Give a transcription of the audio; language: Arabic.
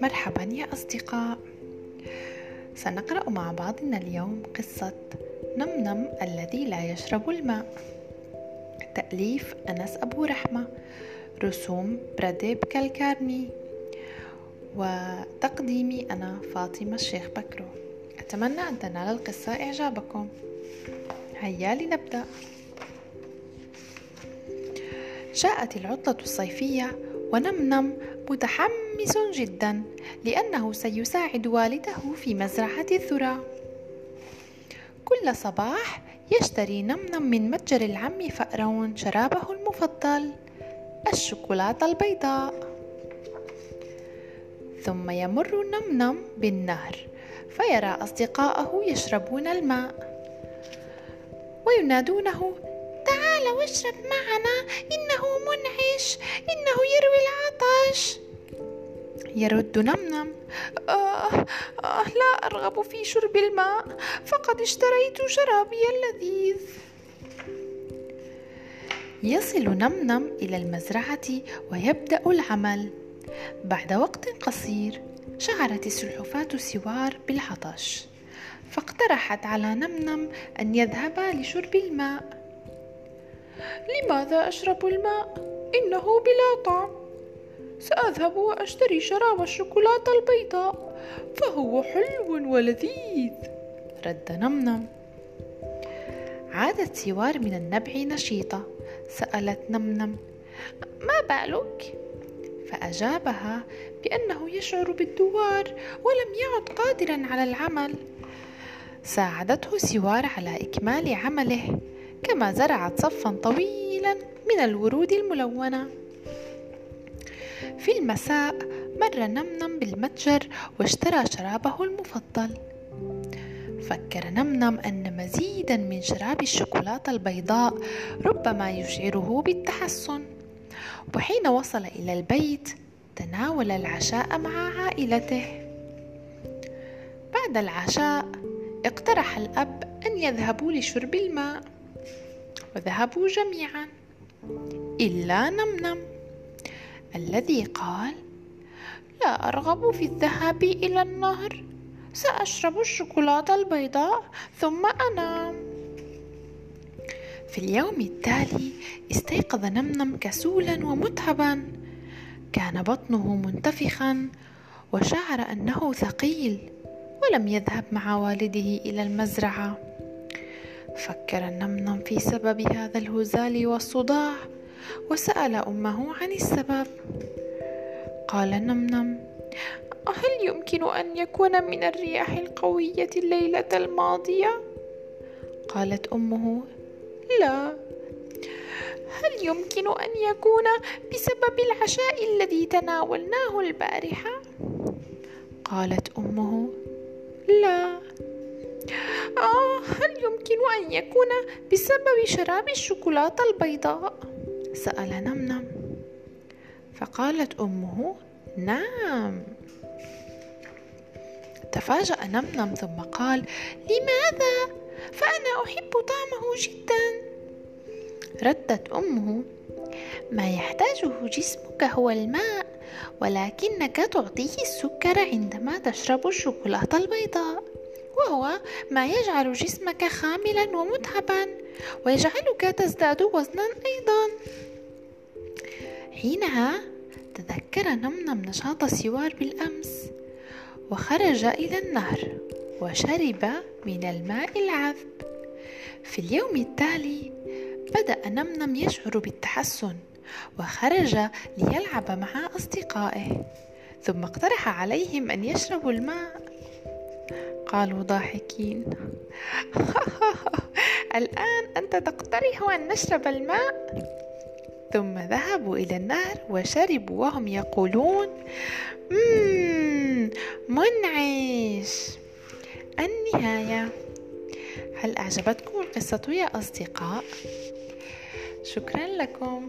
مرحبا يا أصدقاء. سنقرأ مع بعضنا اليوم قصة نمنم الذي لا يشرب الماء. تأليف أنس أبو رحمة. رسوم براديب كالكارني. وتقديمي أنا فاطمة الشيخ بكرو. أتمنى أن تنال القصة إعجابكم. هيا لنبدأ. جاءت العطلة الصيفية ونمنم متحمس جدا لأنه سيساعد والده في مزرعة الذرة. كل صباح يشتري نمنم من متجر العم فأرون شرابه المفضل الشوكولاتة البيضاء. ثم يمر نمنم بالنهر فيرى أصدقاءه يشربون الماء وينادونه تعال واشرب معنا إنه منعش إنه يروي العطش. يرد نمنم آه, آه لا أرغب في شرب الماء فقد اشتريت شرابي اللذيذ. يصل نمنم إلى المزرعة ويبدأ العمل. بعد وقت قصير شعرت السلحفاة سوار بالعطش فاقترحت على نمنم أن يذهبا لشرب الماء. لماذا أشرب الماء؟ إنه بلا طعم. سأذهب وأشتري شراب الشوكولاتة البيضاء فهو حلو ولذيذ. رد نمنم. عادت سوار من النبع نشيطة. سألت نمنم ما بالك؟ فأجابها بأنه يشعر بالدوار ولم يعد قادرا على العمل. ساعدته سوار على إكمال عمله. كما زرعت صفا طويلا من الورود الملونة. في المساء مر نمنم بالمتجر واشترى شرابه المفضل. فكر نمنم أن مزيدا من شراب الشوكولاتة البيضاء ربما يشعره بالتحسن. وحين وصل إلى البيت تناول العشاء مع عائلته. بعد العشاء اقترح الأب أن يذهبوا لشرب الماء. وذهبوا جميعا إلا نمنم الذي قال لا أرغب في الذهاب إلى النهر سأشرب الشوكولاتة البيضاء ثم أنام. في اليوم التالي استيقظ نمنم كسولا ومتعبا كان بطنه منتفخا وشعر أنه ثقيل ولم يذهب مع والده إلى المزرعة. فكر النمنم في سبب هذا الهزال والصداع وسأل أمه عن السبب قال النمنم هل يمكن أن يكون من الرياح القوية الليلة الماضية؟ قالت أمه لا هل يمكن أن يكون بسبب العشاء الذي تناولناه البارحة؟ قالت أمه لا آه هل يمكن أن يكون بسبب شراب الشوكولاتة البيضاء؟ سأل نمنم فقالت أمه نعم تفاجأ نمنم ثم قال لماذا؟ فأنا أحب طعمه جدا ردت أمه ما يحتاجه جسمك هو الماء ولكنك تعطيه السكر عندما تشرب الشوكولاتة البيضاء وهو ما يجعل جسمك خاملا ومتعبا ويجعلك تزداد وزنا أيضا. حينها تذكر نمنم نشاط سوار بالأمس وخرج إلى النهر وشرب من الماء العذب. في اليوم التالي بدأ نمنم يشعر بالتحسن وخرج ليلعب مع أصدقائه ثم اقترح عليهم أن يشربوا الماء. قالوا ضاحكين. الآن أنت تقترح أن نشرب الماء. ثم ذهبوا إلى النهر وشربوا وهم يقولون منعش. النهاية. هل أعجبتكم القصة يا أصدقاء؟ شكرا لكم.